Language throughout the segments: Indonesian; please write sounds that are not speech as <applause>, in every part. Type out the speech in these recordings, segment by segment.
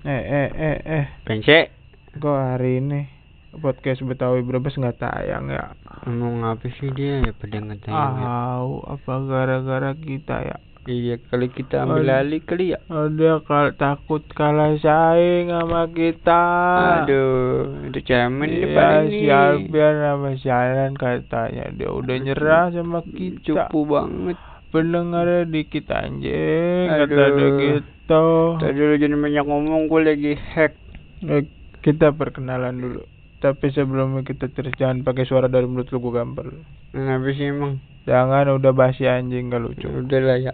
Eh eh eh eh, Pense, kok hari ini podcast Betawi Brebes nggak tayang ya? ngomong apa sih dia ya pada ngetanya ya? Tahu apa gara-gara kita ya? Iya kali kita ambil Aduh. alih kali ya. Ada kal takut kalah saing sama kita. Aduh, itu cemen Iya, si. Albian sama Shalan katanya dia udah nyerah sama kita. Cupu banget. Pendengarnya dikit anjing, kata Aduh. dia gitu. Tadi lu jangan banyak ngomong, gue lagi hack. Eh, kita perkenalan dulu. Tapi sebelumnya kita terus jangan pakai suara dari mulut lu gua gampar. lu. Kenapa sih emang? Jangan udah basi anjing gak lucu. Udah lah ya.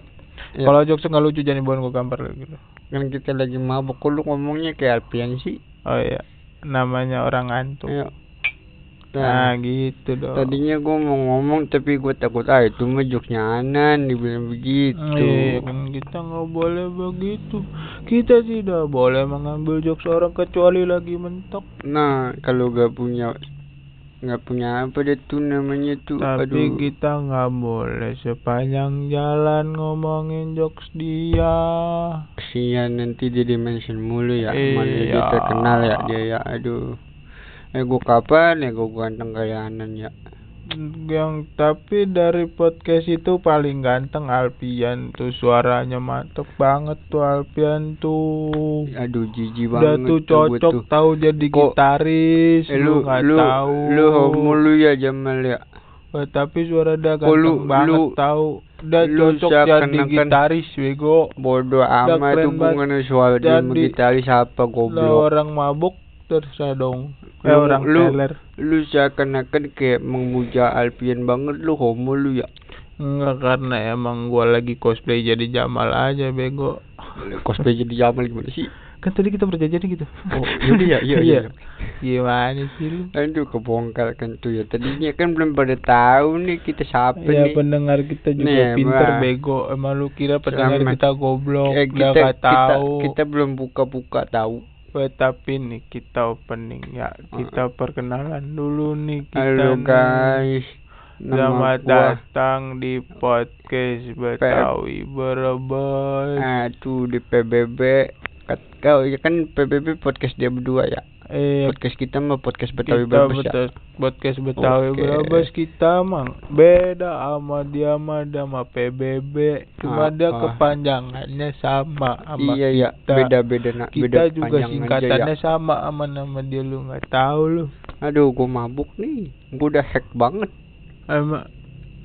Ya. Kalau jokes nggak lucu jangan dibawa gua gampar lagi gitu. Kan kita lagi mabuk, kok lu ngomongnya kayak Alpian sih? Oh iya, namanya orang ngantuk. Ayo. Nah, Nah, gitu dong. tadinya gue mau ngomong tapi gue takut ah itu mah Anan dibilang begitu. Iya kan kita nggak boleh begitu. Kita tidak boleh mengambil jokes orang kecuali lagi mentok. Nah, kalau gak punya nggak punya apa deh tuh namanya tuh Tapi aduh kita nggak boleh sepanjang jalan ngomongin jokes dia. kesian nanti dia dimention mulu ya mana dia Iya. terkenal ya dia ya aduh eh gua kapan gua ganteng kayak Anan ya Yang tapi dari podcast itu paling ganteng Alpian tuh suaranya mantep banget tuh Alpian tuh. aduh jijik Udah banget tuh gua cocok tuh. tahu jadi Kok- gitaris eh, lu nggak lu tahu. lu homo lu ya Jamal ya Eh, tapi suara dia ganteng lu- banget lu- tahu. Udah cocok jadi seakan-akan- gitaris bego. bodoh amat banget. hubungannya soal dia Jadi- gitaris apa goblok orang mabuk terserah dong. Eh Lu- orang lu- teler. lu seakan-akan kayak memuja Alpian banget lu homo lu ya Enggak karena emang gua lagi cosplay jadi Jamal aja bego. cosplay jadi Jamal gimana sih Kan tadi kita berjanji gitu. Oh, iya, iya, iya. Gimana sih lu? Aduh kebongkar kan tuh ya Tadinya kan belum pada tahu nih kita siapa Ya nih pendengar kita juga Nih, pinter Mbak. bego. Emang lu kira pendengar Sama. kita goblok? eh, kita, gak kita, tahu. kita belum buka-buka tahu Eh, tapi nih kita opening ya. Kita perkenalan dulu nih kita. Halo nih. guys Selamat Nama gua datang di podcast Betawi Brebes. Aduh di PBB Kat, Kau ya kan PBB podcast dia berdua ya Eh, Podcast kita mah podcast Betawi kita Brebes ya betul podcast Betawi Oke. Brebes kita mang beda sama dia mah sama PBB cuma Ah, dia ah. kepanjangannya sama sama Iya ya kita. beda-beda nak kita beda juga aja singkatannya ya. sama sama nama dia lu nggak tahu lu Aduh gua mabuk nih Gua udah hack banget emang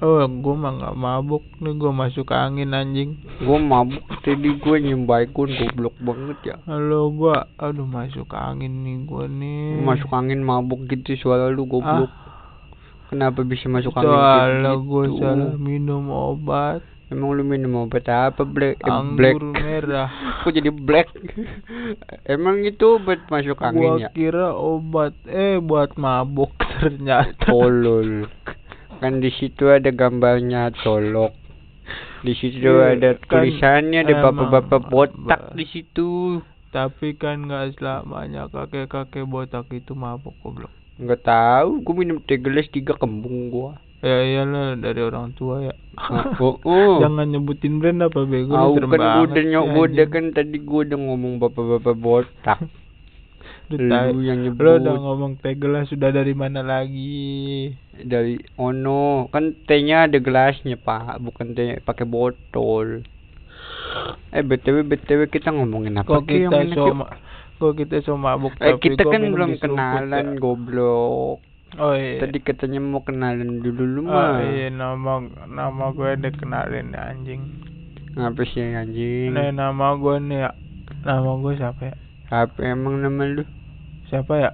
oh gua mah nggak mabuk nih gua masuk angin anjing Gua mabuk tadi gua nyium baikun goblok banget ya halo gua aduh masuk angin nih gua nih Masuk angin mabuk gitu suara lu goblok. Kenapa bisa masuk angin soalnya kayak gua gitu? salah minum obat Emang lu minum obat apa black? Eh, anggur black. merah <laughs> Kok jadi black? Emang itu obat masuk gua angin ya? kira obat eh buat mabuk <laughs> ternyata Tolol. Kan di situ ada gambarnya tolok. Di situ Iya, ada kan tulisannya ada bapak-bapak botak di situ. tapi kan nggak selamanya kakek-kakek botak itu mabuk goblok Enggak tahu, gua minum teh gelas tiga kembung gua. ya iyalah dari orang tua ya Oh, <laughs> oh. jangan nyebutin brand apa bego serem kan banget udah nyok udah kan tadi gua udah ngomong bapak-bapak botak. Lu yang nyebut. lu udah ngomong teh gelas sudah dari mana lagi? Dari ono kan tehnya ada gelasnya pak. Bukan teh pakai botol. Eh btw btw kita ngomongin apa kok kita enak, so yuk? ma- kok kita mabuk eh kita kan belum kenalan goblok. Oh iya. Tadi katanya mau kenalan dulu lu oh mah. iya nama nama gue udah kenalin ya, anjing. Ngapa sih anjing? Nih nama gue nih ya. Nama gue siapa ya? apa emang nama lu Siapa ya?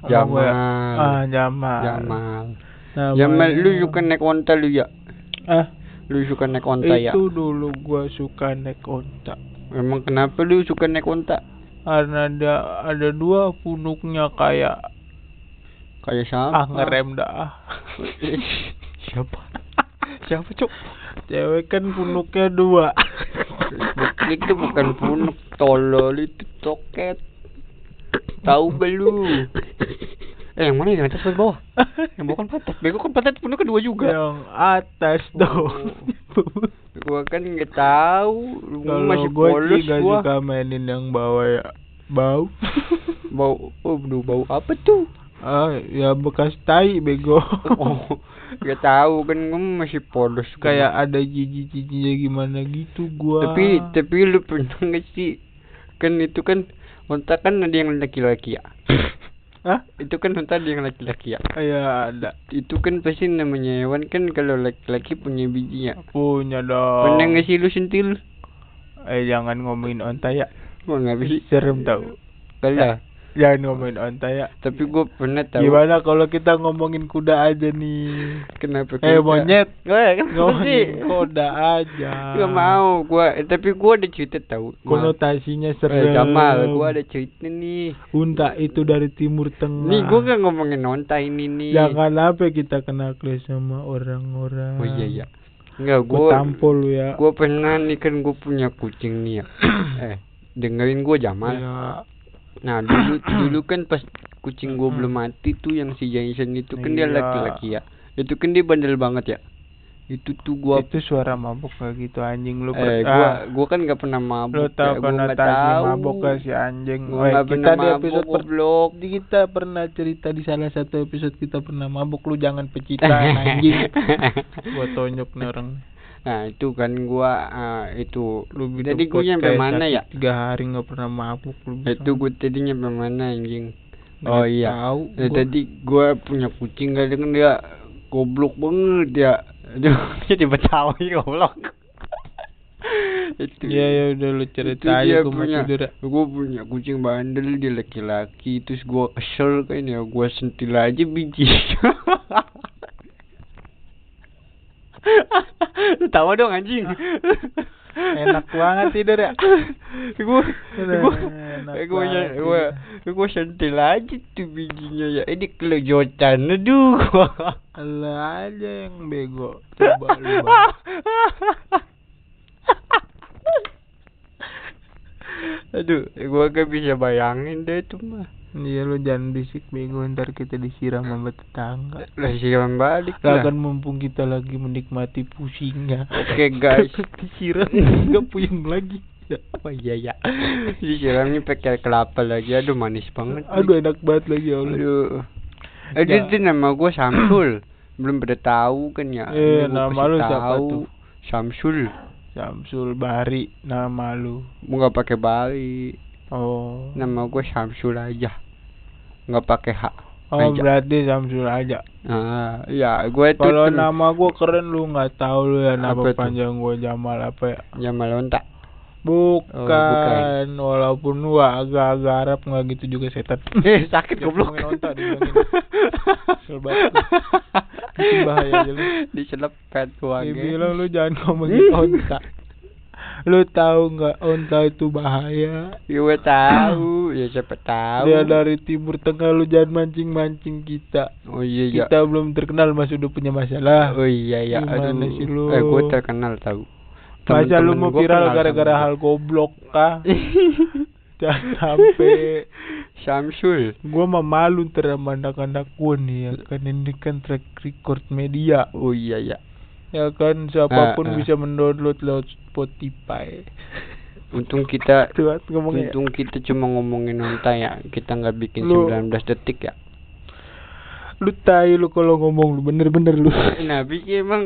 Gua ya? Jamal. Ah Jamal. Jamal. Nama Jamal lu gua- suka naik onta lu ya? Ah lu suka naik onta ya? Itu dulu gue suka naik onta. Emang kenapa lu suka naik onta? Karena ada ada dua punuknya kayak kayak siapa? Ah ngerem dah. Siapa? Siapa cok Cewek kan punuknya dua. Itu bukan punuk tolol itu toket. Tahu lu? Eh yang mana yang atas atau bawah? <laughs> Yang bawah kan pantat. Bego kan pantat punuk kedua juga. Yang atas dong <laughs> Gua kan nggak tahu. Lu Kalau masih gue polos sih gak gua. suka mainin yang bawah ya bau <laughs> Bau, oh, aduh, bau apa tuh? ah ya bekas tai bego oh, gak tahu kan kamu masih polos kayak ada jijik-jijiknya gimana gitu gua Tapi tapi lu pernah gak sih? Kan itu kan unta kan ada yang laki-laki ya. <laughs> Hah? Itu kan unta ada yang laki-laki ya. ya ada Itu kan pasti namanya hewan kan kalau laki-laki punya bijinya. punya dong Pernah gak sih lu sentil? eh jangan ngomongin onta ya Wah nggak bisa. serem tau Kalah. Jangan ngomongin onta ya Tapi gue pernah tahu. gimana kalau kita ngomongin kuda aja nih Kenapa? eh kuda? monyet Eh, kan sih. ngomongin kuda aja Gak mau gua, eh, tapi gua ada cerita tahu. konotasinya Eh, serem Jamal, gua ada cerita nih. unta itu dari timur tengah Nih gua gak ngomongin nonta ini nih. jangan apa kita kena kles sama orang-orang Oh iya iya. Enggak, gua tampol lu ya gua pernah nih kan gua punya kucing nih ya. <clears throat> eh, dengerin gua Jamal. Ya, Nah, dulu <clears throat> dulu kan pas kucing gua belum mati tuh yang si Jason itu kan dia Iya. laki-laki ya. Itu kan dia bandel banget ya. Itu tuh gua itu suara mabuk kayak gitu anjing lu eh gua ah, gua kan gak pernah lu mabuk tahu ya. Gua tahu. mabuk ke si anjing Gua nggak kita pernah di mabuk, episode per- kita pernah cerita di salah satu episode kita pernah mabuk lu jangan pecitan <laughs> anjing gua tonjok nih orang Nah itu kan gua eh, itu lu Tadi gua nyampe mana ya? tiga hari nggak pernah mabuk lu Itu gua tadi nyampe mana anjing? Nggak Oh iya. tahu gua. Tadi gua punya kucing kadang dia goblok banget ya. Aduh <laughs> jadi betawi goblok. <laughs> Itu. Iya ya udah lu cerita dia aja gua punya ya. gua punya kucing bandel dia laki-laki terus gua kesel kan ya gua sentil aja biji <laughs> Tawa dong anjing. Enak banget tidur ya. gua banget gua gua sentil aja tuh bijinya ya. Ini kelojotan aduh. Lu aja yang bego. Coba lu aduh, gua gak bisa bayangin deh itu mah. Iya lu jangan bisik bego ntar kita disiram sama tetangga. Lah siram balik Lah kan mumpung kita lagi menikmati pusingnya. Oke guys. <laughs> disiram nggak puyeng lagi. Ya. Oh iya ya. Disiramnya pakai kelapa lagi. Aduh manis banget. Aduh enak banget lagi ya Allah. Aduh. Aduh Ya. itu nama gua Samsul. <clears throat> Belum pada tahu kan ya. Eh, nama lu siapa tahu. tuh? Samsul. Samsul Bari nama lu. Mau nggak pakai bali. Oh. Nama gua Samsul aja. Nggak pakai H. Oh aja. berarti Samsul aja. Ah, ya, gue itu Kalau nama gua keren lu nggak tahu lu ya nama Apa panjang gua Jamal apa ya? Jamal Onta. Bukan, Oh, bukan. walaupun lu agak-agak Arab nggak gitu juga setan. <laughs> Eh, sakit goblok. ngomongin onta, dibilangin. Kesel banget lu. Bikin bahaya lu. <laughs> Diselepet gua Dia ge. bilang lu jangan ngomongin <laughs> onta. Lu tahu nggak onta itu bahaya? Ya, gue tahu, ya siapa tahu. Dia dari timur tengah lu jangan mancing-mancing kita. Oh iya iya. Kita belum terkenal masih udah punya masalah. Oh iya iya. Gimana Aduh. sih lu? Eh, gue terkenal tahu. Masa lu mau viral gara-gara hal goblok kah? <laughs> Jangan sampai Samsul. gua mah malu ntar sama anak-anak gua nih ya kan ini kan track record media Oh iya iya. ya kan siapa pun Ah, ah. bisa mendownload lewat Spotify Untung kita ngomongnya untung kita cuma ngomongin onta ya. Kita nggak bikin Lu- 19 detik ya. lu tai lu kalau ngomong lu bener-bener lu Nah, bikin emang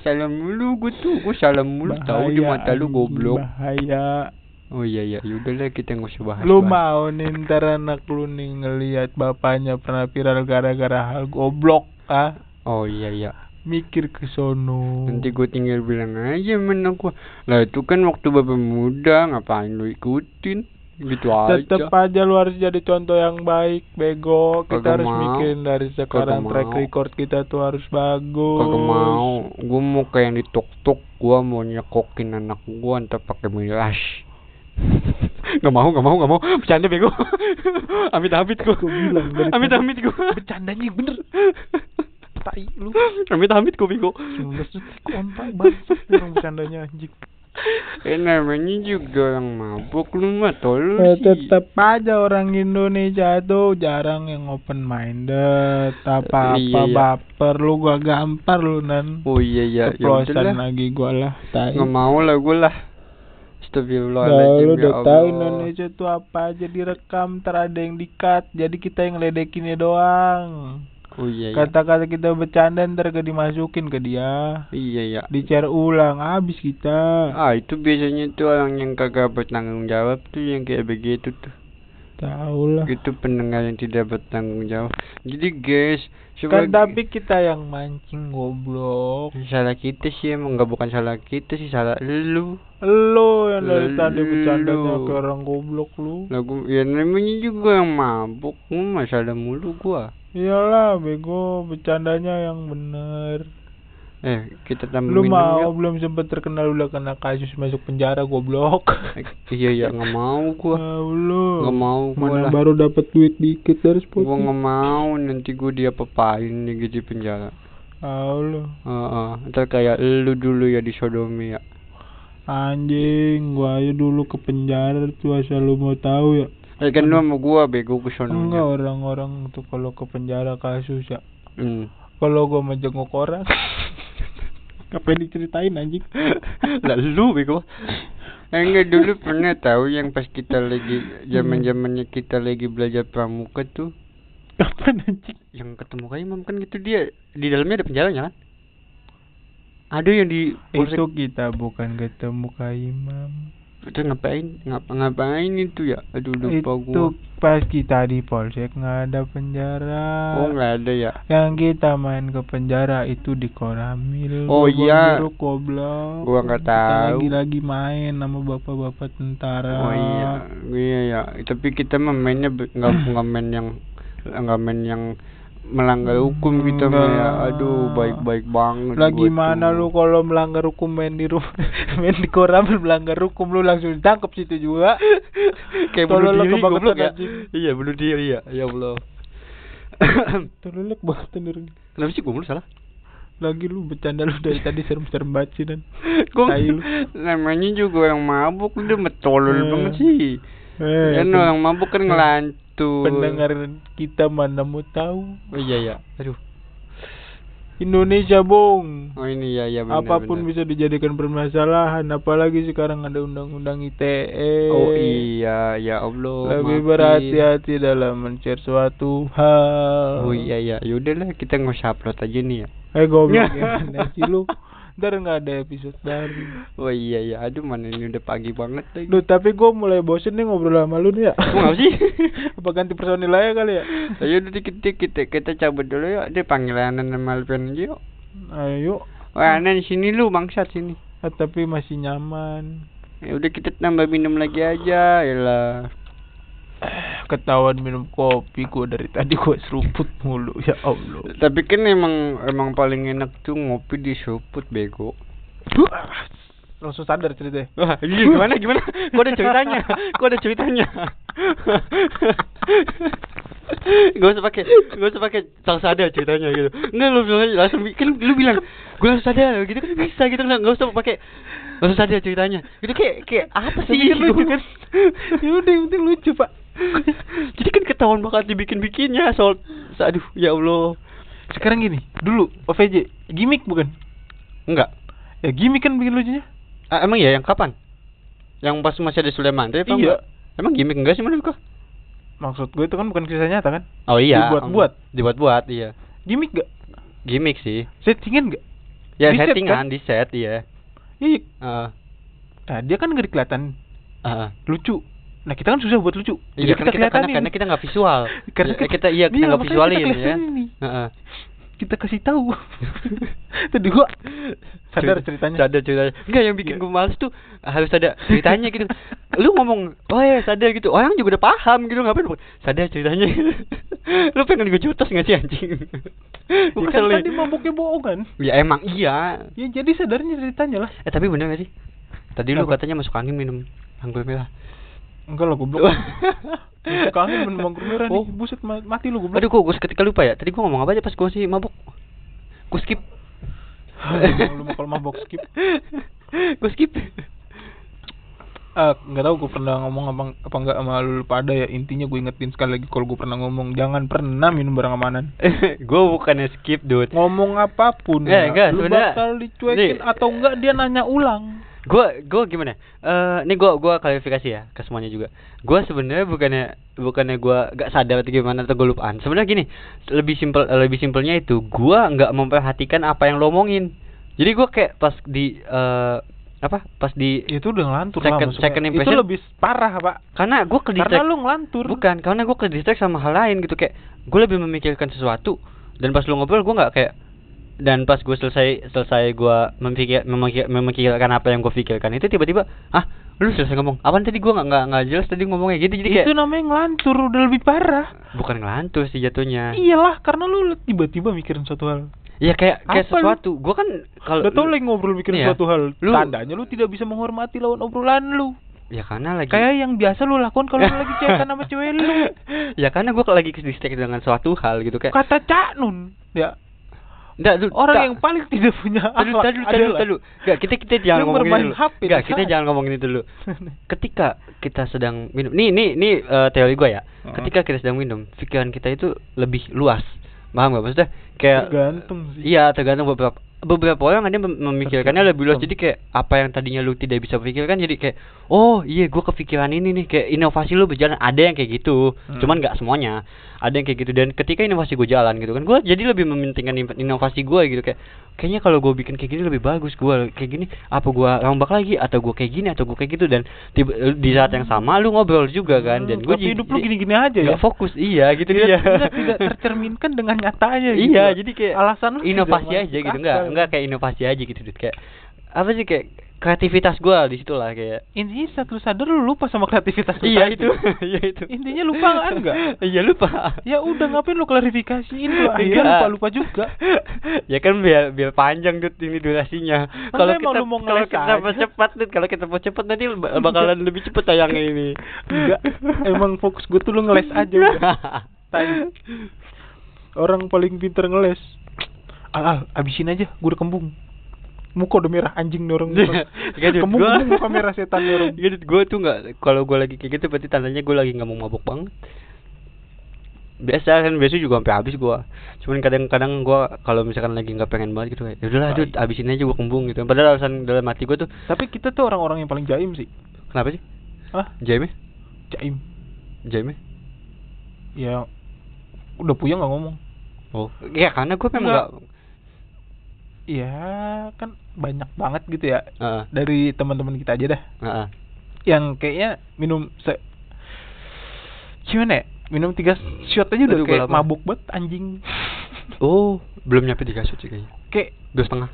salam mulu gue tuh. Gue salam mulu tahu di mata lu goblok. bahaya Oh iya iya, yaudahlah kita nggak usah bahas. lu bahas. mau nih ntar anak lu nih ngelihat bapaknya pernah viral gara-gara hal goblok ah Oh iya iya. Mikir ke sono Nanti gue tinggal bilang aja mana gua. Lah itu kan waktu bapak muda, ngapain lu ikutin? Gitu aja. Tetep aja lu harus jadi contoh yang baik, bego. Kita Kagak harus mau. mikirin dari sekarang Kagak track mau. record kita tuh harus bagus. Kagak mau. Gua mau kayak yang di tok tok. Gua mau nyekokin anak gua ntar pakai milas. <laughs> gak mau, gak mau, gak mau. Bercanda bego. <laughs> amit amit gua. Gua bilang dari amit tadi. amit gua. Bercandanya bener. <laughs> Tai lu. <laughs> amit amit gua bego. 19 detik kontak bangsat orang bercandanya anjing. Eh namanya juga orang mabuk lu mah tolol Eh, sih. tetep aja orang Indonesia tuh jarang yang open minded apa-apa Iya, iya. baper lu gua gampar lu nan Oh iya iya, ya Keplosan lagi gua lah tai Nggak mau lah gue lah. Nah, Astagfirullahaladzim lu ya udah tahu Indonesia tuh apa aja direkam, ntar ada yang di-cut, jadi kita yang ledekinnya doang. Oh iya iya. Kata-kata kita bercanda ntar ke dimasukin ke dia, Iya iya. di-share ulang, habis kita. Ah itu biasanya tuh orang yang kagak bertanggung jawab tuh yang kayak begitu tuh. Tahu lah. Itu pendengar yang tidak bertanggung jawab. Jadi guys, Kan tapi kita yang mancing goblok. salah kita sih emang nggak bukan salah kita sih salah lu. Lo yang dari tadi Lu. bercandanya ke orang goblok lu. Lagu ya namanya juga yang mabuk, masalah mulu gua. Iyalah bego, bercandanya yang bener. Eh, kita tambah Lu mau yuk. belum sempet terkenal udah kena kasus masuk penjara goblok. <laughs> Iya iya nggak mau gua. Tahu lu. Nggak mau gua Mana lah. baru dapat duit dikit dari Gua Spotify. nggak mau nanti gua dia papain nih gitu di penjara. Tahu lu. Heeh, ntar kayak lu dulu ya di Sodomi ya. Anjing, gua aja dulu ke penjara tuh asal lu mau tahu ya. Eh kan lu sama gua bego ke Enggak sononya. orang-orang tuh kalau ke penjara kasus ya. Hmm. Kalau gua mau jenguk orang <laughs> Ngapain diceritain anjing? <laughs> lah lu bego. Eh, enggak dulu pernah tahu yang pas kita lagi zaman zamannya kita lagi belajar pramuka tuh Kapan anjing? yang ketemu kayak imam kan gitu dia di dalamnya ada penjaranya kan ada yang di polsek Itu kita bukan ketemu Kak Imam. Itu ngapain ngap ngapain itu ya aduh lupa itu gua pas kita di polsek nggak ada penjara. oh nggak ada ya Yang kita main ke penjara itu di Koramil. Oh, iya. Biru goblok. Gua nggak Kita tahu. Lagi-lagi main sama bapak-bapak tentara. oh iya iya ya tapi kita mah mainnya nggak nggak main yang nggak main yang melanggar hukum kita mah ya aduh baik baik banget Lagi gua mana tuh. lu kalau melanggar hukum main di rumah <laughs> main di Koramil melanggar hukum lu langsung ditangkap situ juga. <laughs> kayak bunuh diri goblok ya? iya bunuh diri ya. Ya Allah. <laughs> Tololek banget bener. kenapa sih gua mulu salah? Lagi lu bercanda lu dari tadi serem-serem banget sih dan. Gua namanya juga orang mabuk udah metolol Eh. banget sih. Eh, kan orang mabuk kan ngelantur pendengar kita mana mau tahu. oh iya ya aduh Indonesia bong. oh ini ya ya benar Apa pun benar. bisa dijadikan permasalahan, apalagi sekarang ada undang-undang ITE. oh iya ya Allah Lebih berhati-hati dalam men-share suatu hal. oh iya ya yaudahlah kita nggak usah upload aja nih ya Eh goblok <laughs> gimana sih lu? Ntar nggak ada episode baru. oh iya ya aduh mana ini udah pagi banget lagi Duh, tapi gue mulai bosen nih ngobrol sama lu nih ya. Mau ngapa sih? <laughs> Apa ganti personil aja kali ya? ayo udah dikit dikit kita, kita cabut dulu yuk dia panggilanan sama Alpian aja yuk Ayo. wah Anan sini lu bangsat sini Ah, tapi masih nyaman. ya udah kita tambah minum lagi aja ya Ketahuan minum kopi gue dari tadi gue seruput mulu ya Allah. Tapi kan emang emang paling enak tuh ngopi di seruput bego. Langsung sadar ceritanya. Wah, ini gimana gimana? Kok ada ceritanya? Kok ada ceritanya? Gak usah pakai, gak usah pakai langsung sadar ceritanya gitu. Enggak lu bilang langsung kan lu bilang gue langsung sadar gitu kan bisa gitu kan nggak usah pakai langsung sadar ceritanya. Gitu kayak kayak apa sih? Kan lucu kan? ya udah yang penting lucu pak. <laughs> Jadi kan ketahuan bakal dibikin-bikinnya soal aduh ya Allah. Sekarang gini, dulu OVJ gimmick bukan? Enggak. Ya gimmick kan bikin lucunya. Ah, emang ya yang kapan? Yang pas masih ada Sulaiman tapi apa Iya. enggak? Emang gimmick enggak sih menurut kau? Maksud gue itu kan bukan kisah nyata kan? Oh iya. Dibuat-buat. Dibuat-buat, iya. Gimmick gak? Gimmick sih. Settingan gak? Ya Di set, settingan kan? di set iya. Iya. Heeh. Nah, dia kan gak kelihatan Heeh. lucu. Nah, kita kan susah buat lucu. Iya kan kita karena, kelihatanin. karena kita nggak visual. <laughs> Karena Ya, kita iya kita Iya, nggak visualin kita ya. kelihatanin nih. Heeh. Kita kasih tahu. <laughs> Tadi gua sadar ceritanya. Sadar ceritanya. Enggak yang bikin gue males tuh harus ada ceritanya gitu. <laughs> Lu ngomong, "Oh ya, sadar gitu." Orang juga udah paham gitu, ngapain lu sadar ceritanya. lu pengen gue jotos nggak sih anjing? Ya Gua kan tadi mabuknya bohong kan? Ya emang iya. Ya jadi sadarnya ceritanya lah. Eh tapi bener gak sih? Tadi lu Apa? katanya masuk angin minum anggur merah. Enggak lah goblok. Masuk angin minum anggur merah Oh. nih. Buset ma- mati lu goblok. Aduh kok gue seketika lupa ya. Tadi gue ngomong apa aja pas gue sih mabuk. Gue skip. lu mau kalau mabok skip. <laughs> gue skip. Ah, nggak tahu gue pernah ngomong apa apa enggak sama lu pada ya intinya gue ingetin sekali lagi kalau gue pernah ngomong jangan pernah minum barang amanan <laughs> gue bukannya skip dude. ngomong apa pun Eh, ya, enggak, lu sebenarnya- bakal dicuekin nih. atau enggak dia nanya ulang gua gua gimana? Eh ini gua gua klarifikasi ya ke semuanya juga. Gua sebenarnya bukannya bukannya gua gak sadar atau gimana atau gua lupaan sebenarnya gini lebih simpel lebih simpelnya itu gua nggak memperhatikan apa yang lo omongin. Jadi gua kayak pas di eh apa? Pas di Itu udah ngelantur Second- lah second Itu impression- lebih parah, Pak. karena gua ke Karena lu ngelantur. bukan karena gua ke distract sama hal lain gitu. Kayak gua lebih memikirkan sesuatu dan pas lu ngobrol gua nggak kayak dan pas gue selesai selesai gua memikir, memikir, memikirkan apa yang gue pikirkan itu tiba-tiba ah lu selesai ngomong apaan tadi gua nggak nggak jelas tadi ngomongnya gitu jadi kayak Itu namanya ngelantur, udah lebih parah. bukan ngelantur sih jatuhnya Iyalah, karena lu tiba-tiba mikirin suatu hal. ya kayak kayak Apa lu? sesuatu gua kan kalau Udah tau lagi ngobrol mikirin Iya. suatu hal. Lu- Tandanya lu tidak bisa menghormati lawan obrolan lu. ya karena lagi Kayak yang biasa lu lakukan kalau lu lagi <laughs> cetan sama cewek lu. ya karena gua lagi distract dengan suatu hal gitu kayak Kata Cak Nun, ya Nggak, lu- orang nggak. yang paling tidak punya akhlak tadi adalah tadi Enggak, kita kita jangan ngomongin dulu. Enggak, kita jangan ngomongin itu dulu. <laughs> Ketika kita sedang minum. Nih, nih, nih eh, teori gua ya. Ketika kita sedang minum, pikiran kita itu lebih luas. Paham gak maksudnya? Kayak tergantung sih. Iya, tergantung beberapa beberapa orang ada memikirkannya lebih luas. Jadi kayak apa yang tadinya lu tidak bisa pikirkan jadi kayak oh iya gua kepikiran ini nih kayak inovasi lu berjalan ada yang kayak gitu. Hmm. Cuman nggak semuanya. Ada yang kayak gitu dan ketika inovasi gue jalan gitu kan gua jadi lebih mementingkan in- inovasi gua gitu kayak kayaknya kalau gue bikin kayak gini lebih bagus gua kayak gini apa gua rombak lagi atau gua kayak gini atau gua kayak gitu dan tiba, di saat yang sama lu ngobrol juga kan dan gue hidup lu gini-gini aja ya. fokus iya gitu tidak, dia tidak, tidak tercerminkan dengan nyatanya <laughs> gitu. iya jadi kayak alasan inovasi tidak aja gitu enggak. Enggak kayak inovasi aja gitu Dut. kayak apa sih kayak kreativitas gua di situ lah kayak Intinya setelah sadar lu lupa sama kreativitas lu iya itu <laughs> iya itu Intinya lupa kan enggak? <laughs> iya lupa Ya udah ngapain lu klarifikasiin lu <laughs> akhirnya Enggak. lupa-lupa juga. ya kan biar biar panjang tuh ini durasinya kalau kita mau kalau kita mau cepat tuh kalau kita mau cepat nanti bak- bakalan lebih cepet tayangnya ini Enggak. Emang fokus gue tuh lu ngeles aja udah. Orang paling pinter ngeles. Al, al, abisin aja, gue udah kembung. Muka udah merah anjing <laughs> Dut, kembung, gua- muka merah setan. <laughs> Gak, Dut, gua tuh nggak kalau gua lagi kayak gitu berarti tandanya gua lagi nggak mau mabuk banget biasa kan biasa juga sampai habis gua cuman kadang-kadang gua kalau misalkan lagi nggak pengen banget gitu ya udahlah Tai. Dut, habisin aja gua kembung gitu padahal alasan dalam hati gua tuh Tapi kita tuh orang-orang yang paling jaim sih. kenapa sih Hah? Jaime Jaim. Jaime Ya udah puyeng nggak ngomong. oh ya karena gua memang nggak Ya kan banyak banget gitu ya. Heeh, dari teman-teman kita aja dah. heeh. yang kayaknya minum se gimana ya? Minum tiga shot aja udah Aduh, kayak mabuk banget anjing. Oh belum nyampe tiga shot sih kayaknya. Kayak dua setengah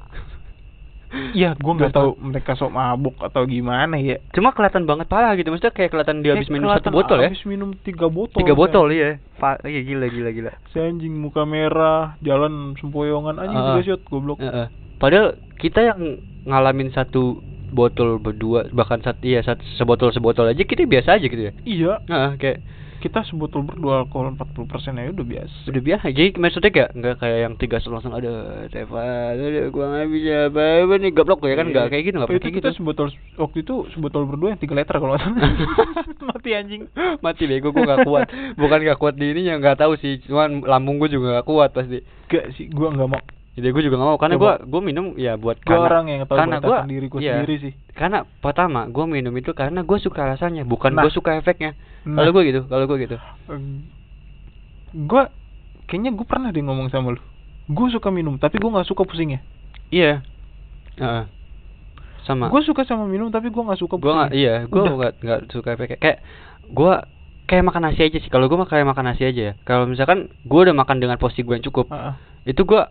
ya gua nggak tahu mereka sok mabuk atau gimana ya. Cuma kelihatan banget parah gitu maksudnya kayak kelihatan dia habis Kayak minum satu botol ya? habis minum tiga botol tiga botol iya. Pa iya gila gila gila. Si anjing muka merah jalan sempoyongan. Anjing Ah. tiga shot goblok. Heeh. Padahal kita yang ngalamin satu botol berdua bahkan satu iya satu sebotol sebotol aja kita biasa aja gitu ya. iya. Heeh, kayak kita sebotol berdua alkohol 40% persen aja udah biasa udah biasa. Jadi maksudnya kayak nggak kayak yang tiga langsung ada Stefan, ada gua nggak bisa apa nih gablok ya kan nggak kayak gitu nggak kayak kita gitu. sebotol waktu itu sebotol berdua yang tiga liter kalau <laughs> mati anjing Mati bego gua nggak kuat. Bukan nggak kuat di ininya nggak tahu sih, cuman lambung gua juga nggak kuat pasti. gak sih gua nggak mau Jadi gua juga nggak mau karena gua gua minum ya buat Gua karena- orang yang tahu karena gua batasan diri gua iya. sendiri sih. Karena pertama gua minum itu karena gua suka rasanya, bukan Nah. gua suka efeknya. Nah. Kalau gua gitu, kalau gua gitu. gue kayaknya gue pernah deh ngomong sama lu gue suka minum tapi gue nggak suka pusingnya Iya. Heeh. Sama. gue suka sama minum tapi gue nggak suka gua nggak iya, Udah. nggak nggak suka efek kayak gua kayak makan nasi aja sih. Kalau gua mah kayak makan nasi aja ya. Kalau misalkan gua udah makan dengan porsi gua yang cukup, Heeh. itu gua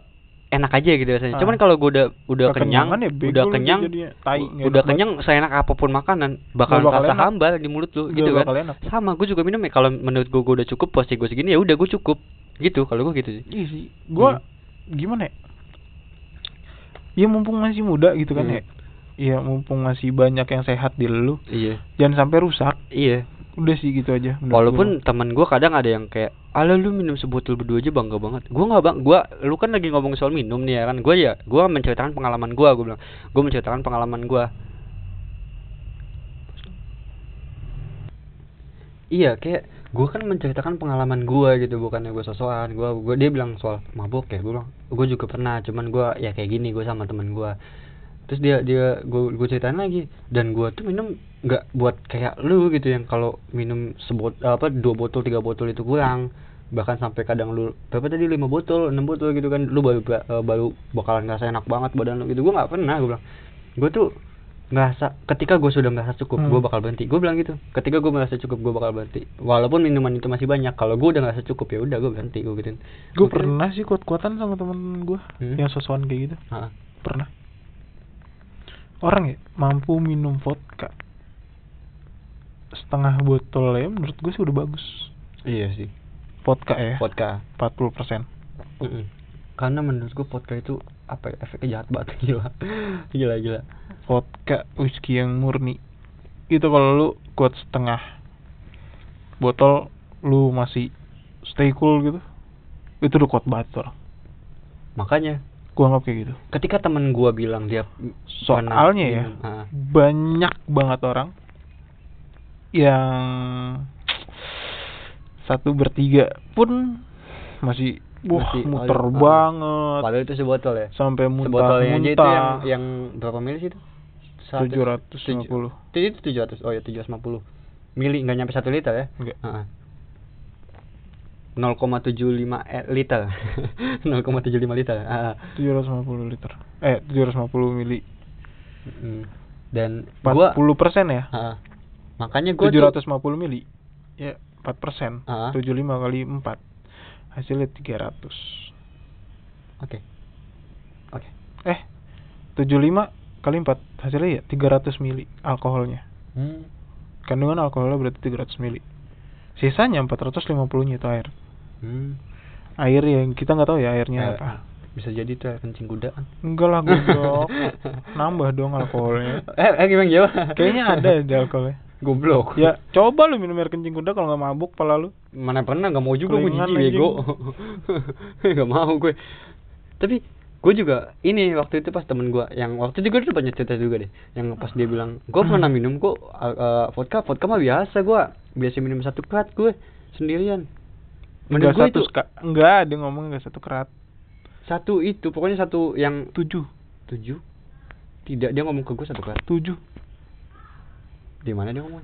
enak aja gitu rasanya. Ah. Cuman kalau gua udah udah kenyang, ya, udah kenyang. Tai, udah enak kenyang, seenak apa pun makanan bakalan bakal rasa enak. hambar di mulut lu gitu kan. enak. Sama gua juga minum ya kalau menurut gua gua udah cukup porsi gua segini ya udah gua cukup. Gitu kalau gua gitu sih. iya sih gue Hmm. gimana ya ya mumpung masih muda gitu kan Hmm. ya Iya mumpung masih banyak yang sehat di lu Iya. jangan sampai rusak Iya. Udah sih gitu aja Walaupun teman gua kadang ada yang kayak, "Ala lu minum sebotol berdua aja bangga banget." Gua nggak bang, gua lu kan lagi ngomong soal minum nih ya kan. Gua ya, gua menceritakan pengalaman gua, gua bilang. Gua menceritakan pengalaman gua. Iya, kayak gua kan menceritakan pengalaman gua gitu, bukannya gua sosokan. Gua gua dia bilang soal mabuk ya, gua bilang, gua juga pernah, cuman gua ya kayak gini gua sama teman gua. Terus dia dia gue gue ceritain lagi. Dan gue tuh minum nggak buat kayak lu gitu yang kalau minum sebot apa dua botol tiga botol itu kurang. Bahkan sampai kadang lu berapa tadi lima botol enam botol gitu kan lu baru eh, baru bakalan ngerasa enak banget badan lu gitu. Gue nggak pernah gue bilang. Gue tuh ngerasa ketika gue sudah ngerasa cukup Hmm. gue bakal berhenti. Gue bilang gitu ketika gue merasa cukup gue bakal berhenti. Walaupun minuman itu masih banyak kalau gue udah ngerasa cukup ya udah gue berhenti gue gituin. Gue pernah sih kuat-kuatan sama temen gue Hmm. yang sosokan kayak gitu. Ah, pernah orang ya mampu minum vodka. Setengah botol ya menurut gue sih udah bagus. Iya sih. Vodka ya? Vodka. 40 persen. Mm-mm. Karena menurut gue vodka itu apa ya efeknya jahat banget. <laughs> Gila. Gila gila. Vodka whisky yang murni. Itu kalau lu kuat setengah botol lu masih stay cool gitu itu udah kuat banget tuh orang makanya gua anggap kayak gitu. Ketika temen gua bilang dia soalnya ya minum, ah, banyak banget orang yang satu bertiga pun masih wah Masih, muter ah, banget. Padahal itu sebotol ya? Sampai sebotolnya aja itu yang muntah-muntah yang berapa mili sih itu? Tujuh ratus lima puluh. itu tujuh ratus oh ya tujuh ratus lima puluh. Mili nggak nyampe satu liter ya? Enggak Ah, ah. 0,75 eh, liter. <laughs> 0,75 liter ah, ah. lima puluh liter. Eh tujuh ratus lima puluh mili. Dan empat gua puluh persen ya? Ah. makanya gua tujuh tuh- ratus lima puluh mili. Ya empat persen. Tujuh lima kali empat. Hasilnya tiga ratus. Oke. Oke. Eh tujuh lima kali empat. Hasilnya ya tiga ratus mili alkoholnya. Hmm. kandungan alkoholnya berarti 300 mili. Sisanya 450 nya itu air Hmm. air yang kita nggak tahu ya Eh, airnya apa. bisa jadi tuh air kencing kuda kan? Enggak lah goblok. <laughs> Nambah dong alkoholnya. Eh, eh gimana gimana? Kayaknya ada di alkoholnya. Goblok. Ya coba lu minum air kencing kuda kalau nggak mabuk pala lu. Mana pernah nggak mau juga gue jijik bego. <laughs> Nggak mau gue tapi gue juga ini waktu itu pas temen gue yang waktu itu gue udah banyak cerita juga deh. Yang pas dia bilang gue <laughs> pernah minum kok uh, uh, vodka vodka mah biasa gue biasa minum satu kerat gue sendirian menurut gue satu itu ska- enggak dia ngomong enggak satu kerat. Satu itu pokoknya satu yang tujuh. Tujuh? Tidak dia ngomong ke gue satu kerat. Tujuh. Di mana dia ngomong?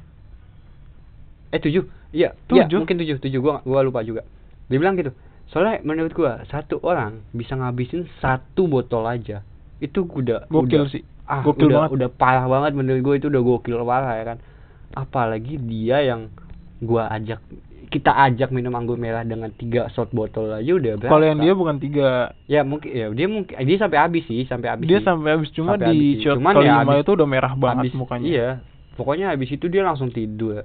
Eh tujuh? Iya iya Tujuh. mungkin tujuh. Tujuh gua gua lupa juga. Dia bilang gitu soalnya menurut gua satu orang bisa ngabisin satu botol aja. Itu udah gokil udah, sih. ah gokil udah banget. udah parah banget menurut gua itu udah gokil parah ya kan? Apalagi dia yang gua ajak kita ajak minum anggur merah dengan tiga shot botol aja udah berasa kalau yang dia bukan tiga. Ya mungkin ya dia mungkin dia sampai habis sih sampai habis dia sih. sampai habis cuma Sampai habis di sih. shot Cuman ya kelima habis- itu udah merah banget Habis- mukanya. iya. Pokoknya habis itu dia langsung tidur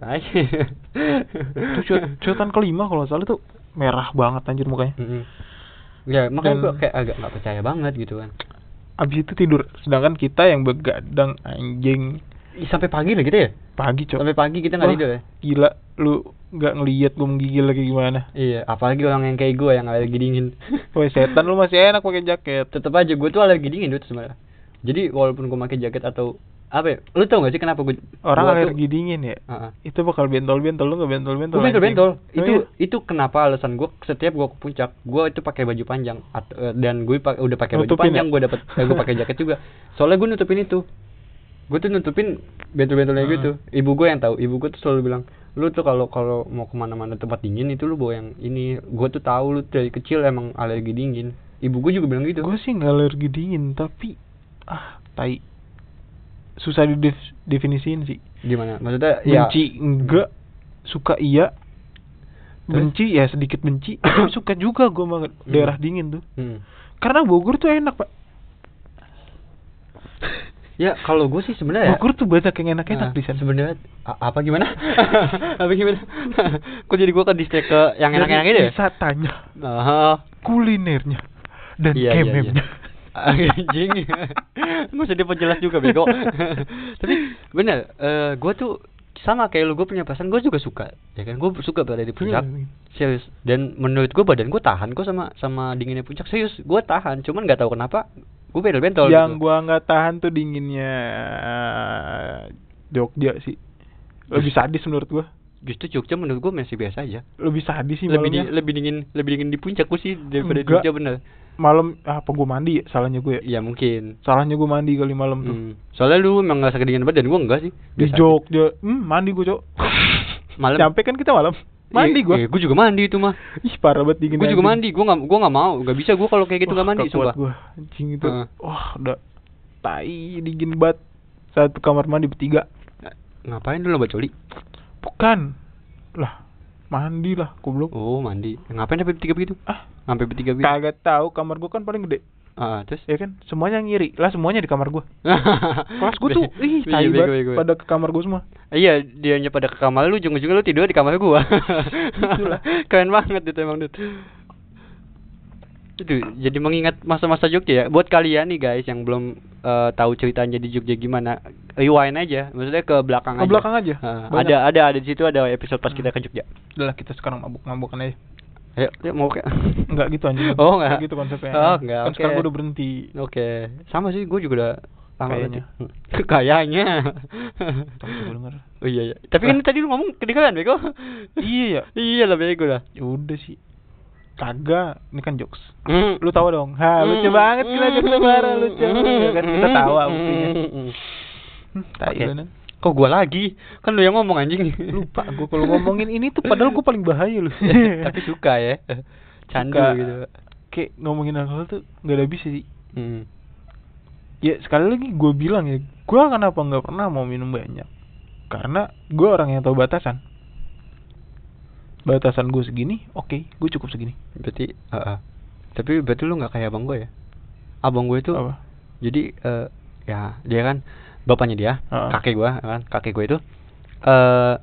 itu shot shotan kelima kalau salah tuh merah banget anjir mukanya. Mm-mm. ya makanya Dan- kayak agak nggak percaya banget gitu kan. Abis itu tidur. Sedangkan kita yang begadang anjing. Sampai pagi lah gitu ya? Pagi cok. Sampai pagi kita nggak tidur ya? gila lu nggak ngelihat gue menggigil lagi gimana iya apalagi orang yang kayak gue yang alergi dingin <laughs> Woi setan lu masih enak pakai jaket tetep aja gue tuh alergi dingin tuh sebenarnya jadi walaupun gue pakai jaket atau apa ya lu tau gak sih kenapa gue orang gua tuh- alergi dingin ya Heeh. itu bakal bentol bentol lu nggak bentol bentol bentol bentol. anjing. Itu Oh, iya? itu kenapa alasan gue setiap gue ke puncak, gue itu pakai baju panjang At- eh, dan gue pa- udah pakai baju Nutupin panjang, ya? gue dapat gue pakai jaket juga. Soalnya gue nutupin itu. Gue tuh nutupin bentol-bentolnya Hmm. gitu. Ibu gue yang tahu. Ibu gue tuh selalu bilang, lu tuh kalau kalau mau ke mana-mana tempat dingin itu lu bawa yang ini. Gue tuh tahu lu dari kecil emang alergi dingin. Ibu gue juga bilang gitu. gue sih nggak alergi dingin tapi ah tai susah didefinisiin sih Gimana? Maksudnya ya benci enggak suka iya benci ya sedikit benci <coughs> tapi suka juga gue sama daerah dingin tuh Hmm. karena Bogor tuh enak pak Ya kalau gue sih sebenarnya ya. Bogor tuh banyak yang enak-enak Nah, di sana Sebenarnya apa gimana? <laughs> apa gimana? <laughs> Kok jadi gua ke distrik ke yang enak-enak Dari itu ya? wisatanya Nah, kulinernya dan iya, iya, kememnya iya. <laughs> Anjing. Nggak usah diperjelas juga bego. Tapi bener, eh gua tuh sama kayak lu gue punya perasaan gue juga suka ya kan gue suka berada di puncak Iya. serius dan menurut gue badan gue tahan kok sama sama dinginnya puncak serius gue tahan cuman nggak tahu kenapa gue bentol bentol yang gitu. gua nggak tahan tuh dinginnya Jogja sih lebih sadis menurut gua justru Jogja menurut gua masih biasa aja. Lebih sadis sih Lebih di, lebih dingin lebih dingin di puncak gua sih daripada Enggak. Jogja bener. Malam ah, apa gua mandi ya? Salahnya gue ya. Ya mungkin. Salahnya gua mandi kali malam tuh. Hmm. Soalnya lu emang ngerasa kedinginan banget dan gua enggak sih. Di. Jogja. Hmm, mandi gua, Cok. <laughs> Malam. Sampai kan kita malam. Mandi gua. iya, gua juga mandi itu mah. Ih, parah banget dingin. Gua juga mandi. Gua nggak gua nggak mau. Nggak bisa gua kalau kayak gitu Wah, nggak mandi sumpah. gua. Anjing itu. Heeh. Wah, udah tai dingin banget. Satu kamar mandi bertiga. Ngapain lu lomba coli? Bukan. Lah, mandi lah, goblok. Oh, mandi. Ngapain sampai bertiga begitu? Ah, Sampai bertiga begitu. kagak tahu kamar gua kan paling gede. Ah, terus? Ya kan? Semuanya ngiri. Lah semuanya di kamar gua. <laughs> Kelas gua tuh ih tai bego, banget pada ke kamar gua semua. Iya, dia hanya pada ke kamar lu, ujung-ujungnya lu tidur di kamar gua. <laughs> Itulah. <laughs> Keren banget itu emang, Dut. Itu jadi mengingat masa-masa Jogja ya. Buat kalian nih guys yang belum eh, tahu ceritanya di Jogja gimana, rewind aja. Maksudnya ke belakang Ke aja. belakang aja. Banyak. ada ada ada di situ ada episode pas kita ke Jogja. Udah kita sekarang mabuk-mabukan aja. Ayo, ya mau kayak. <laughs> Enggak gitu anjing. Oh, enggak. gitu konsepnya. Oh, enggak, Kan oke. sekarang gua udah berhenti. Oke, sama sih gue juga udah lama Kayaknya. <laughs> Kayaknya. Tapi gua denger. oh iya iya. Tapi kan tadi lu ngomong kedengeran bego. Iya ya. <laughs> iya lah bego lah. Ya udah sih. Kagak, ini kan jokes. Hmm. Lu tahu dong. Ha, lucu banget gila jokes lebaran lucu. Ya kan kita tahu buktinya. Hmm, lu, Nan. Kok gua lagi? Kan lu yang ngomong anjing. Lupa gua kalau ngomongin ini tuh padahal gua paling bahaya lu. <laughs> Tapi suka ya. Candu Suka. gitu. Kayak ngomongin alkohol tuh nggak ada bisa sih. Hmm. Ya sekali lagi gue bilang ya, gua kenapa nggak pernah mau minum banyak? Karena gua orang yang tahu batasan. Batasan gue segini, oke, gue cukup segini. Berarti heeh. Tapi berarti lu nggak kayak abang gue ya? Abang gue itu Apa? jadi eh ya dia kan bapaknya dia Heeh. kakek gua kan kakek gue itu eh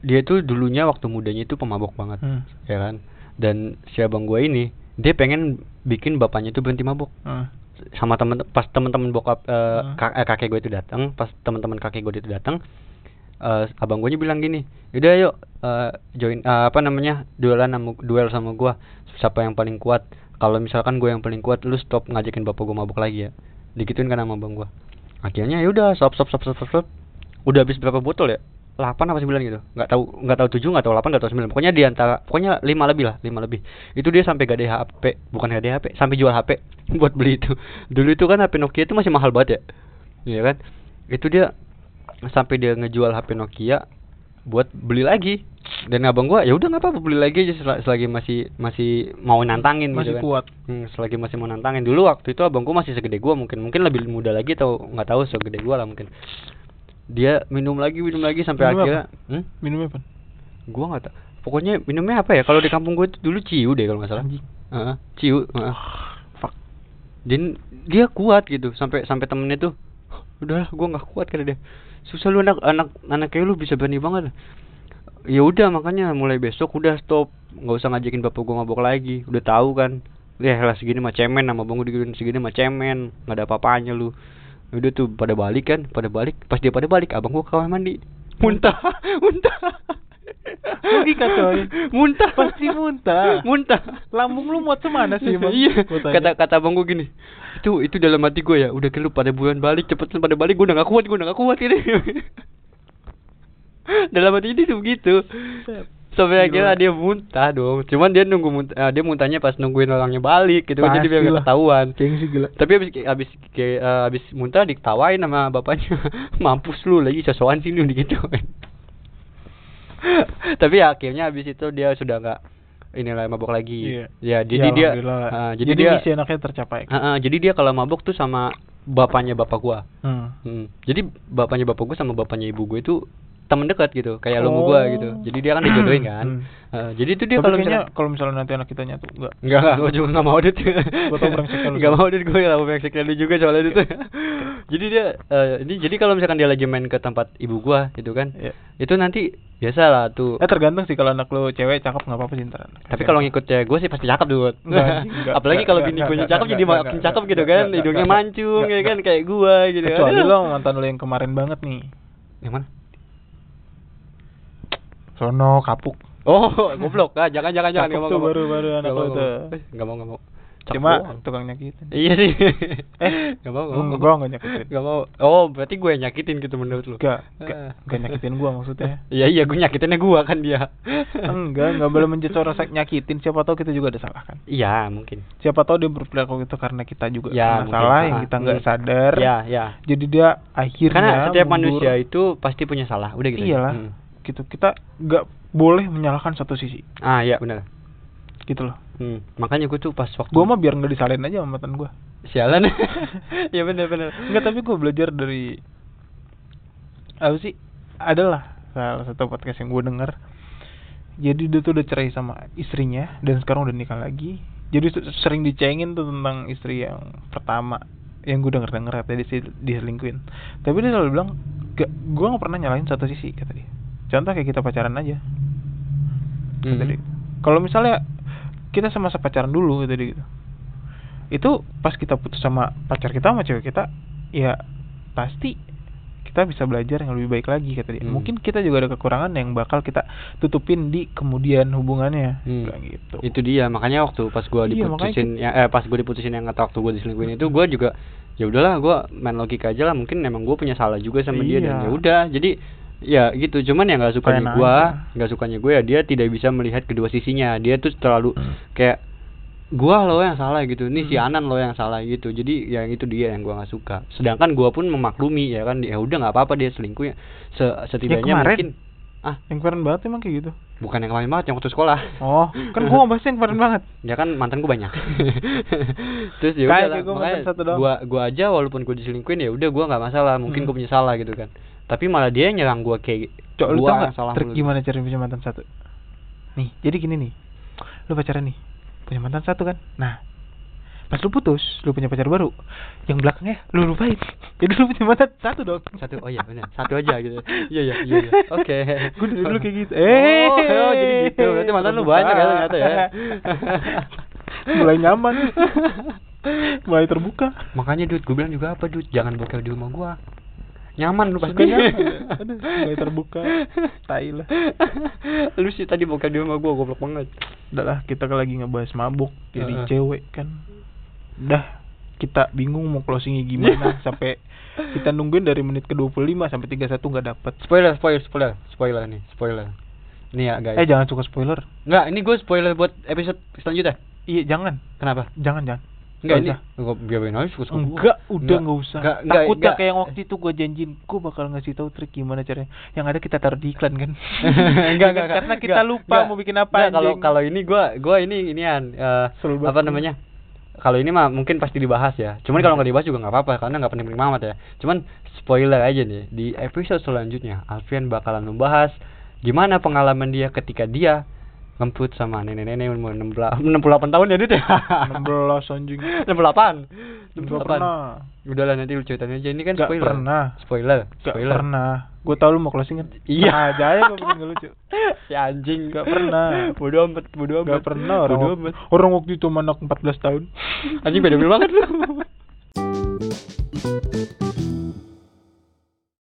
dia itu dulunya waktu mudanya itu pemabok banget Hmm. ya kan dan si abang gue ini dia pengen bikin bapaknya itu berhenti mabok Hmm. sama temen pas teman-teman bokap eh, Hmm. ka- eh, kakek gue itu datang pas teman-teman kakek gue itu datang eh abang gue bilang gini udah yuk eh, join eh, apa namanya duelan sama duel sama gua siapa yang paling kuat kalau misalkan gue yang paling kuat lu stop ngajakin bapak gue mabuk lagi ya digituin kan sama abang gua akhirnya ya udah stop stop stop stop, stop. udah habis berapa botol ya? 8 apa 9 gitu. Nggak tahu nggak tahu 7 nggak tahu 8 nggak tahu 9 pokoknya di antara pokoknya 5 lebih lah 5 lebih. Itu dia sampai gade HP bukan gade HP sampai jual HP <laughs> buat beli itu. Dulu itu kan HP Nokia itu masih mahal banget ya. Iya kan? Itu dia sampai dia ngejual HP Nokia buat beli lagi dan abang gua ya udah nggak apa-apa beli lagi aja sel- selagi masih masih mau nantangin Masih gitu kan kuat. Hmm, selagi masih mau nantangin dulu waktu itu abang gua masih segede gua mungkin mungkin lebih muda lagi atau nggak tahu segede gua lah mungkin dia minum lagi minum lagi sampai Minum akhirnya apa? hmm? Minumnya apa? gua nggak tahu pokoknya minumnya apa ya kalau di kampung gua itu dulu ciu deh kalau nggak salah. Heeh, ciu heeh. Fuck. dan dia kuat gitu sampai sampai temennya tuh udahlah gua nggak kuat kata dia susah lu anak anak anak kayak lu bisa berani banget ya udah makanya mulai besok udah stop. Nggak usah ngajakin bapak gua mabok lagi. Udah tahu kan? Ya lah segini mah cemen. Sama bang gua digituin segini mah cemen. Nggak ada apa-apanya lu. Udah tuh pada balik kan? Pada balik. Pas dia pada balik abang gua ke kamar mandi. Muntah. <laughs> Muntah. Logika, coy. muntah. Pasti muntah. muntah. Lambung lu muat semana sih, Bang? iya. Gua kata kata abang gue gini itu itu dalam hati gue ya. Udah kan lu pada bulan balik cepet lu pada balik. Gue udah gak kuat gue udah gak kuat ini <laughs> <laughs> dalam hati ini tuh begitu sampai Gila. akhirnya dia muntah dong cuman dia nunggu muntah, eh, dia muntahnya pas nungguin orangnya balik gitu kan jadi biar gak ketahuan Gengsi gila. tapi abis abis kayak eh, abis muntah diketawain sama bapaknya <laughs> mampus lu lagi sosokan sini gitu <laughs> tapi ya, akhirnya abis itu dia sudah nggak inilah mabok lagi Iya. ya jadi Ya, dia alhamdulillah. ah, jadi, dia misi anaknya tercapai. Ah, ah, jadi dia kalau mabok tuh sama bapaknya bapak gua Hmm. Hmm. Jadi bapaknya bapak gua sama bapaknya ibu gue itu teman dekat gitu, kayak lo sama gua Oh. gitu. Jadi dia kan dijodohin kan. Eh, jadi itu dia kalau misalnya kalau misalnya nanti anak kita nyatu enggak. Enggak, enggak, gue juga enggak mau dit. Gua tau brengseknya lu, <laughs> Enggak mau dit, gue enggak mau brengseknya lu juga soalnya itu. <laughs> jadi dia eh, ini jadi kalau misalkan dia lagi main ke tempat ibu gua gitu kan. Iya. Itu nanti biasa lah tuh. Eh tergantung sih kalau anak lu cewek cakep nggak apa-apa sih ntar. Tapi kalau ngikut cewek gue sih pasti cakep dulu. Enggak, anjing, enggak, <laughs> Apalagi kalau bini gue cakep jadi makin cakep gitu kan. Hidungnya mancung ya kan kayak gua gitu. Kecuali lo mantan lo yang kemarin banget nih. Yang mana? Sono kapuk. Oh, <laughs> goblok. Ah, jangan jangan jangan mau. tuh nggak mau. baru- baru anak Nggak nggak mau. Eh, Nggak mau, nggak mau. Cuma tukang nyakitin. Iya sih. <laughs> Eh, <laughs> gak mau. gak mau. Gua enggak nyakitin. Gak mau. Oh, berarti gue yang nyakitin gitu menurut lu. Enggak, Eh. enggak, enggak nyakitin gua maksudnya. Iya iya, gue nyakitinnya gua kan dia. enggak, enggak boleh menjudge orang nyakitin. Siapa tahu kita juga ada salah kan. Iya, mungkin. Siapa tahu dia berperilaku itu karena kita juga Ya, salah yang Ah, kita nggak sadar. Iya, iya. Jadi dia akhirnya Karena setiap mundur. manusia itu pasti punya salah, udah gitu. Iyalah. Hmm. Gitu. Kita nggak boleh menyalahkan satu sisi. Ah, iya benar. Gitu loh. Hmm. Makanya gue tuh pas waktu Gua mah biar nggak disalahin aja sama mantan gua. sialan. <laughs> <laughs> Iya benar benar. Enggak, tapi gua belajar dari apa sih? Adalah salah satu podcast yang gue denger. Jadi dia tuh udah cerai sama istrinya dan sekarang udah nikah lagi. Jadi sering dicengin tuh tentang istri yang pertama yang gue denger denger katanya dia diselingkuin. Tapi dia selalu bilang, gak, gue gak pernah nyalain satu sisi kata dia. Contoh kayak kita pacaran aja. Hmm. dia. Kalau misalnya kita sama pacaran dulu dia gitu. Itu pas kita putus sama pacar kita sama cewek kita, ya pasti kita bisa belajar yang lebih baik lagi kata dia. Hmm. Mungkin kita juga ada kekurangan yang bakal kita tutupin di kemudian hubungannya. Hmm. Bilang gitu. Itu dia, makanya waktu pas gua Iya, diputusin ya eh pas gua diputusin yang kata waktu gua diselingkuhin itu gua juga ya udahlah gua main logika aja lah mungkin emang gua punya salah juga sama dia dan Iya. ya udah jadi ya gitu cuman yang nggak sukanya gua aja. nggak sukanya gue ya dia tidak bisa melihat kedua sisinya dia tuh terlalu Hmm. kayak gua lo yang salah gitu nih si Hmm. Anan lo yang salah gitu jadi ya itu dia yang gua nggak suka sedangkan gua pun memaklumi ya kan ya udah nggak apa-apa dia selingkuh ya Se- setidaknya kemarin. mungkin ah Yang kemarin banget emang kayak gitu. bukan yang kemarin banget yang waktu sekolah Oh, kan gua ngebahas yang kemarin banget. ya kan mantan gue banyak <laughs> terus ya Kayak udah gua gua gua aja walaupun gue diselingkuhin ya udah gua nggak masalah mungkin Hmm. gue punya salah gitu kan tapi malah dia nyerang gua kayak Cok, lu gua tau gak salah trik gimana cara punya mantan satu? Nih, jadi gini nih. Lu pacaran nih, punya mantan satu kan? Nah, pas lu putus, lu punya pacar baru. Yang belakangnya lu lupain. <laughs> Jadi lu punya mantan satu dong. satu oh iya benar satu aja gitu <laughs> iya iya iya iya. oke dari dulu kayak gitu. oh, Eh, oh, jadi gitu berarti mantan lu banyak ya ternyata ya <laughs> Mulai nyaman. Mulai terbuka. makanya dude gue bilang juga apa dude jangan boker di rumah gua nyaman lu pasti. <laughs> Aduh, mulai terbuka. Tai lah. lu sih tadi boker di rumah gua goblok banget Udah lah, kita kan lagi ngebahas mabuk jadi Heeh. cewek kan. Udah, kita bingung mau closingnya gimana <laughs> sampai kita nungguin dari menit ke 25 sampai 31 nggak dapet. spoiler spoiler spoiler spoiler nih spoiler nih ya guys Eh jangan suka spoiler. Enggak, ini gue spoiler buat episode selanjutnya. Iya jangan, Kenapa? jangan jangan. Enggak Nggak ini. Enggak biarin aja suka suka Enggak, udah nggak usah. Enggak, enggak, Takutnya enggak. kayak waktu itu gue janjiin, gue bakal ngasih tahu trik gimana caranya. Yang ada kita taruh di iklan kan. <laughs> enggak, enggak, Karena kita lupa mau bikin apa. Enggak, kalau kalau ini gua gua ini inian banget. apa namanya? Kalau ini mah mungkin pasti dibahas ya. Cuman kalau nggak dibahas juga nggak apa-apa karena nggak penting-penting amat ya. Cuman spoiler aja nih di episode selanjutnya Alfian bakalan membahas gimana pengalaman dia ketika dia ngemput sama nenek-nenek umur 68 tahun ya Dit ya. 16 anjing. <laughs> 68. Enggak 68. pernah. Udahlah nanti lu ceritain aja ini kan Nggak spoiler. pernah. Spoiler. Gak spoiler. pernah. Gue tau lu mau closing kan? Iya. Aja aja gue bikin gak lucu. <laughs> si anjing Gak pernah. bodoh amat bodoh amat Gak pernah orang, amat orang waktu itu sama anak 14 tahun. anjing beda banget lu <laughs>